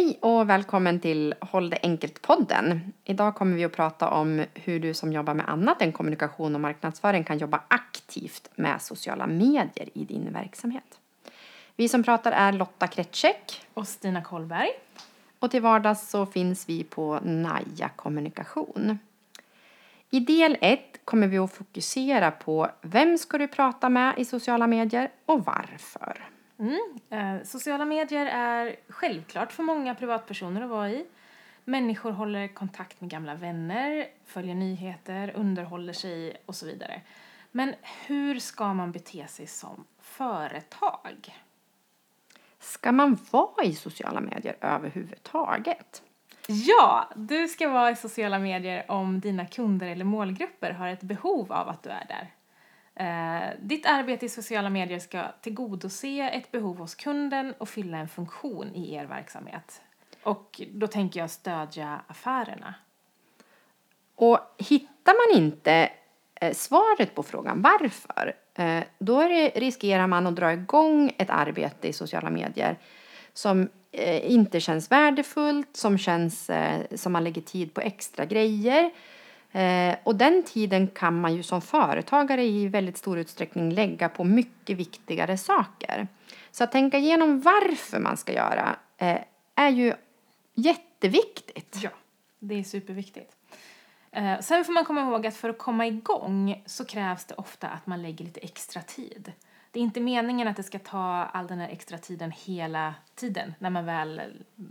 Hej och välkommen till Håll det enkelt-podden. Idag kommer vi att prata om hur du som jobbar med annat än kommunikation och marknadsföring kan jobba aktivt med sociala medier i din verksamhet. Vi som pratar är Lotta Kretschek. Och Stina Kollberg. Och till vardags så finns vi på Naja Kommunikation. I del 1 kommer vi att fokusera på vem ska du prata med i sociala medier och varför. Mm. Eh, sociala medier är självklart för många privatpersoner att vara i. Människor håller kontakt med gamla vänner, följer nyheter, underhåller sig och så vidare. Men hur ska man bete sig som företag? Ska man vara i sociala medier överhuvudtaget? Ja, du ska vara i sociala medier om dina kunder eller målgrupper har ett behov av att du är där. Eh, ditt arbete i sociala medier ska tillgodose ett behov hos kunden och fylla en funktion i er verksamhet. Och då tänker jag stödja affärerna. Och hittar man inte eh, svaret på frågan varför, eh, då det, riskerar man att dra igång ett arbete i sociala medier som eh, inte känns värdefullt, som känns eh, som man lägger tid på extra grejer Eh, och den tiden kan man ju som företagare i väldigt stor utsträckning lägga på mycket viktigare saker. Så att tänka igenom varför man ska göra eh, är ju jätteviktigt. Ja, det är superviktigt. Eh, sen får man komma ihåg att för att komma igång så krävs det ofta att man lägger lite extra tid. Det är inte meningen att det ska ta all den här extra tiden hela tiden när, man väl,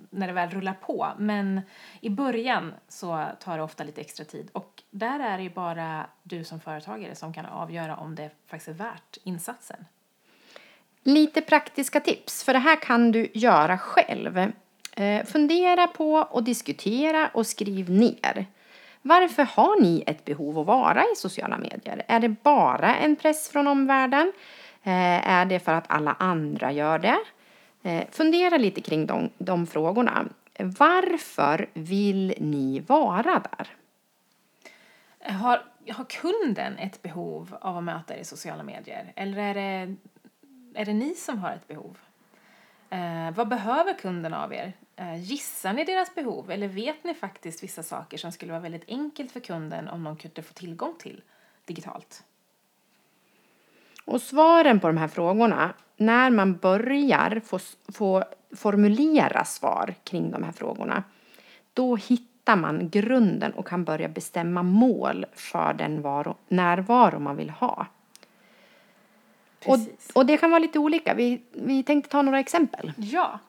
när det väl rullar på. Men i början så tar det ofta lite extra tid. Och där är det ju bara du som företagare som kan avgöra om det faktiskt är värt insatsen. Lite praktiska tips, för det här kan du göra själv. Eh, fundera på och diskutera och skriv ner. Varför har ni ett behov att vara i sociala medier? Är det bara en press från omvärlden? Eh, är det för att alla andra gör det? Eh, fundera lite kring de, de frågorna. Varför vill ni vara där? Har, har kunden ett behov av att möta er i sociala medier? Eller är det, är det ni som har ett behov? Eh, vad behöver kunden av er? Eh, gissar ni deras behov eller vet ni faktiskt vissa saker som skulle vara väldigt enkelt för kunden om de kunde få tillgång till digitalt? Och svaren på de här frågorna, när man börjar få, få formulera svar kring de här frågorna, då hittar man grunden och kan börja bestämma mål för den varo, närvaro man vill ha. Och, och det kan vara lite olika. Vi, vi tänkte ta några exempel. Ja.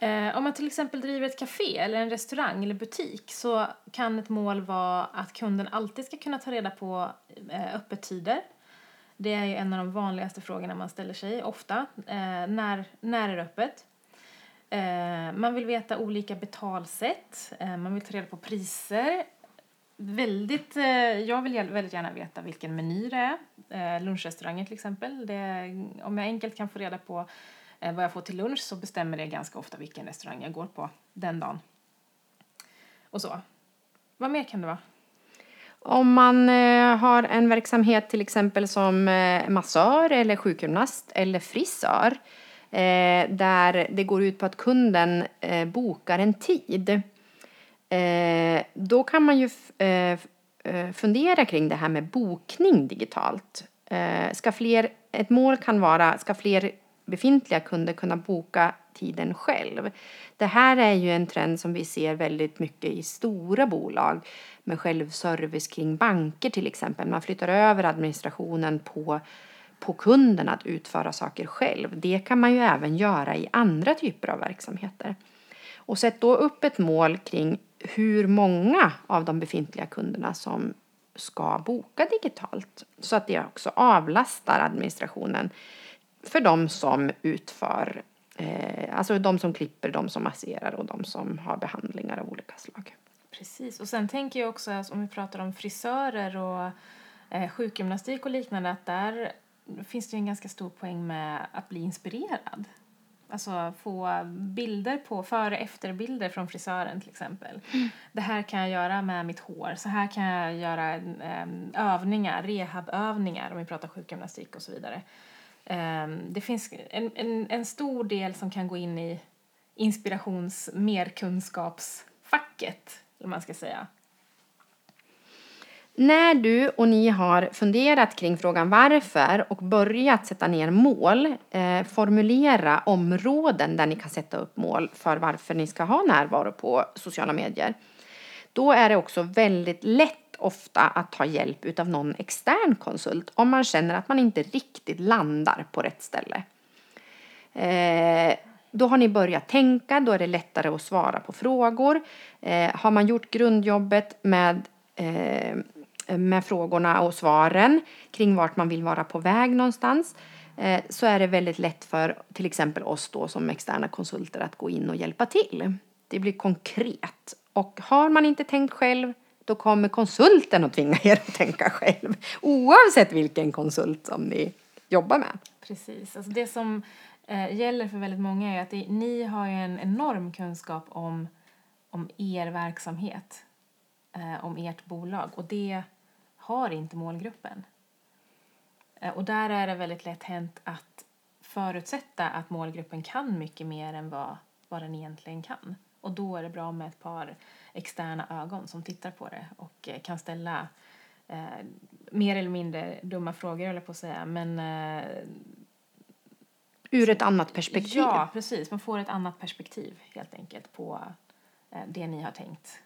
Eh, om man till exempel driver ett café eller en restaurang eller butik så kan ett mål vara att kunden alltid ska kunna ta reda på eh, öppettider det är ju en av de vanligaste frågorna man ställer sig ofta. Eh, när, när är det öppet? Eh, man vill veta olika betalsätt. Eh, man vill ta reda på priser. Väldigt, eh, jag vill väldigt gärna veta vilken meny det är. Eh, lunchrestauranger till exempel. Det, om jag enkelt kan få reda på eh, vad jag får till lunch så bestämmer det ganska ofta vilken restaurang jag går på den dagen. Och så. Vad mer kan det vara? Om man eh, har en verksamhet till exempel som eh, massör eller sjukgymnast eller frisör eh, där det går ut på att kunden bokar en tid då kan man ju fundera kring det här med bokning digitalt. Ska fler, ett mål kan vara, ska fler befintliga kunder kunna boka tiden själv. Det här är ju en trend som vi ser väldigt mycket i stora bolag med självservice kring banker till exempel. Man flyttar över administrationen på, på kunden att utföra saker själv. Det kan man ju även göra i andra typer av verksamheter. Och sätt då upp ett mål kring hur många av de befintliga kunderna som ska boka digitalt så att det också avlastar administrationen för de som utför, eh, alltså de som klipper, de som masserar och de som har behandlingar av olika slag. Precis, och sen tänker jag också alltså, om vi pratar om frisörer och eh, sjukgymnastik och liknande att där finns det ju en ganska stor poäng med att bli inspirerad. Alltså få bilder på före och efterbilder från frisören till exempel. Mm. Det här kan jag göra med mitt hår. Så här kan jag göra um, övningar, rehabövningar om vi pratar sjukgymnastik och så vidare. Ehm, det finns en, en, en stor del som kan gå in i inspirations merkunskapsfacket, eller man ska säga. När du och ni har funderat kring frågan varför och börjat sätta ner mål, eh, formulera områden där ni kan sätta upp mål för varför ni ska ha närvaro på sociala medier. Då är det också väldigt lätt ofta att ta hjälp av någon extern konsult om man känner att man inte riktigt landar på rätt ställe. Eh, då har ni börjat tänka, då är det lättare att svara på frågor. Eh, har man gjort grundjobbet med eh, med frågorna och svaren kring vart man vill vara på väg någonstans eh, så är det väldigt lätt för till exempel oss då som externa konsulter att gå in och hjälpa till. Det blir konkret. Och har man inte tänkt själv då kommer konsulten att tvinga er att tänka själv oavsett vilken konsult som ni jobbar med. Precis. Alltså det som eh, gäller för väldigt många är att det, ni har en enorm kunskap om, om er verksamhet, eh, om ert bolag och det har inte målgruppen. Eh, och där är det väldigt lätt hänt att förutsätta att målgruppen kan mycket mer än vad, vad den egentligen kan. Och då är det bra med ett par externa ögon som tittar på det och eh, kan ställa eh, mer eller mindre dumma frågor, eller på att säga. Men, eh, Ur ett annat perspektiv? Ja, precis. Man får ett annat perspektiv helt enkelt på eh, det ni har tänkt.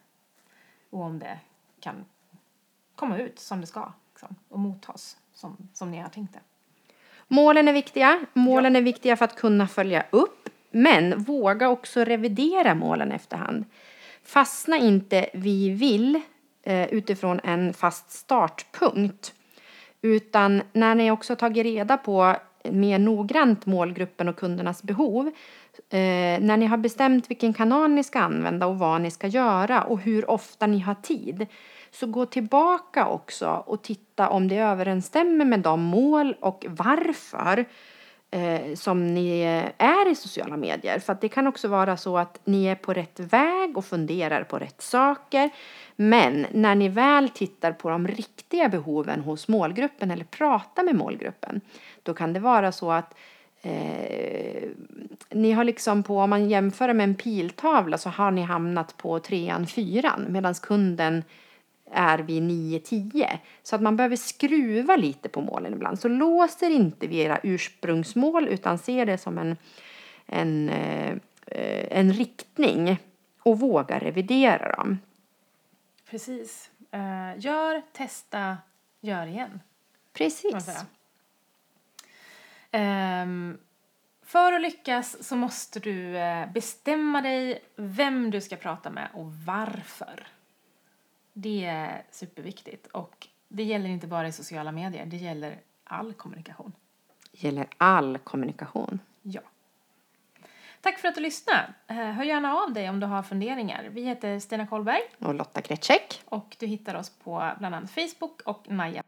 Och om det kan komma ut som det ska liksom, och mottas som, som ni har tänkt det. Målen är viktiga. Målen ja. är viktiga för att kunna följa upp. Men våga också revidera målen efterhand. Fastna inte vi vill eh, utifrån en fast startpunkt. Utan när ni också tagit reda på mer noggrant målgruppen och kundernas behov. Eh, när ni har bestämt vilken kanal ni ska använda och vad ni ska göra och hur ofta ni har tid så gå tillbaka också och titta om det överensstämmer med de mål och varför eh, som ni är i sociala medier. För det kan också vara så att ni är på rätt väg och funderar på rätt saker. Men när ni väl tittar på de riktiga behoven hos målgruppen eller pratar med målgruppen, då kan det vara så att Eh, ni har liksom på, om man jämför med en piltavla så har ni hamnat på trean, fyran medan kunden är vid 9-10. Så att man behöver skruva lite på målen ibland. Så låser inte vid era ursprungsmål utan ser det som en, en, eh, en riktning och våga revidera dem. Precis. Uh, gör, testa, gör igen. Precis. Um, för att lyckas så måste du eh, bestämma dig vem du ska prata med och varför. Det är superviktigt. Och det gäller inte bara i sociala medier, det gäller all kommunikation. Gäller all kommunikation. Ja. Tack för att du lyssnade. Eh, hör gärna av dig om du har funderingar. Vi heter Stina Kollberg. Och Lotta Gretschek. Och du hittar oss på bland annat Facebook och Naja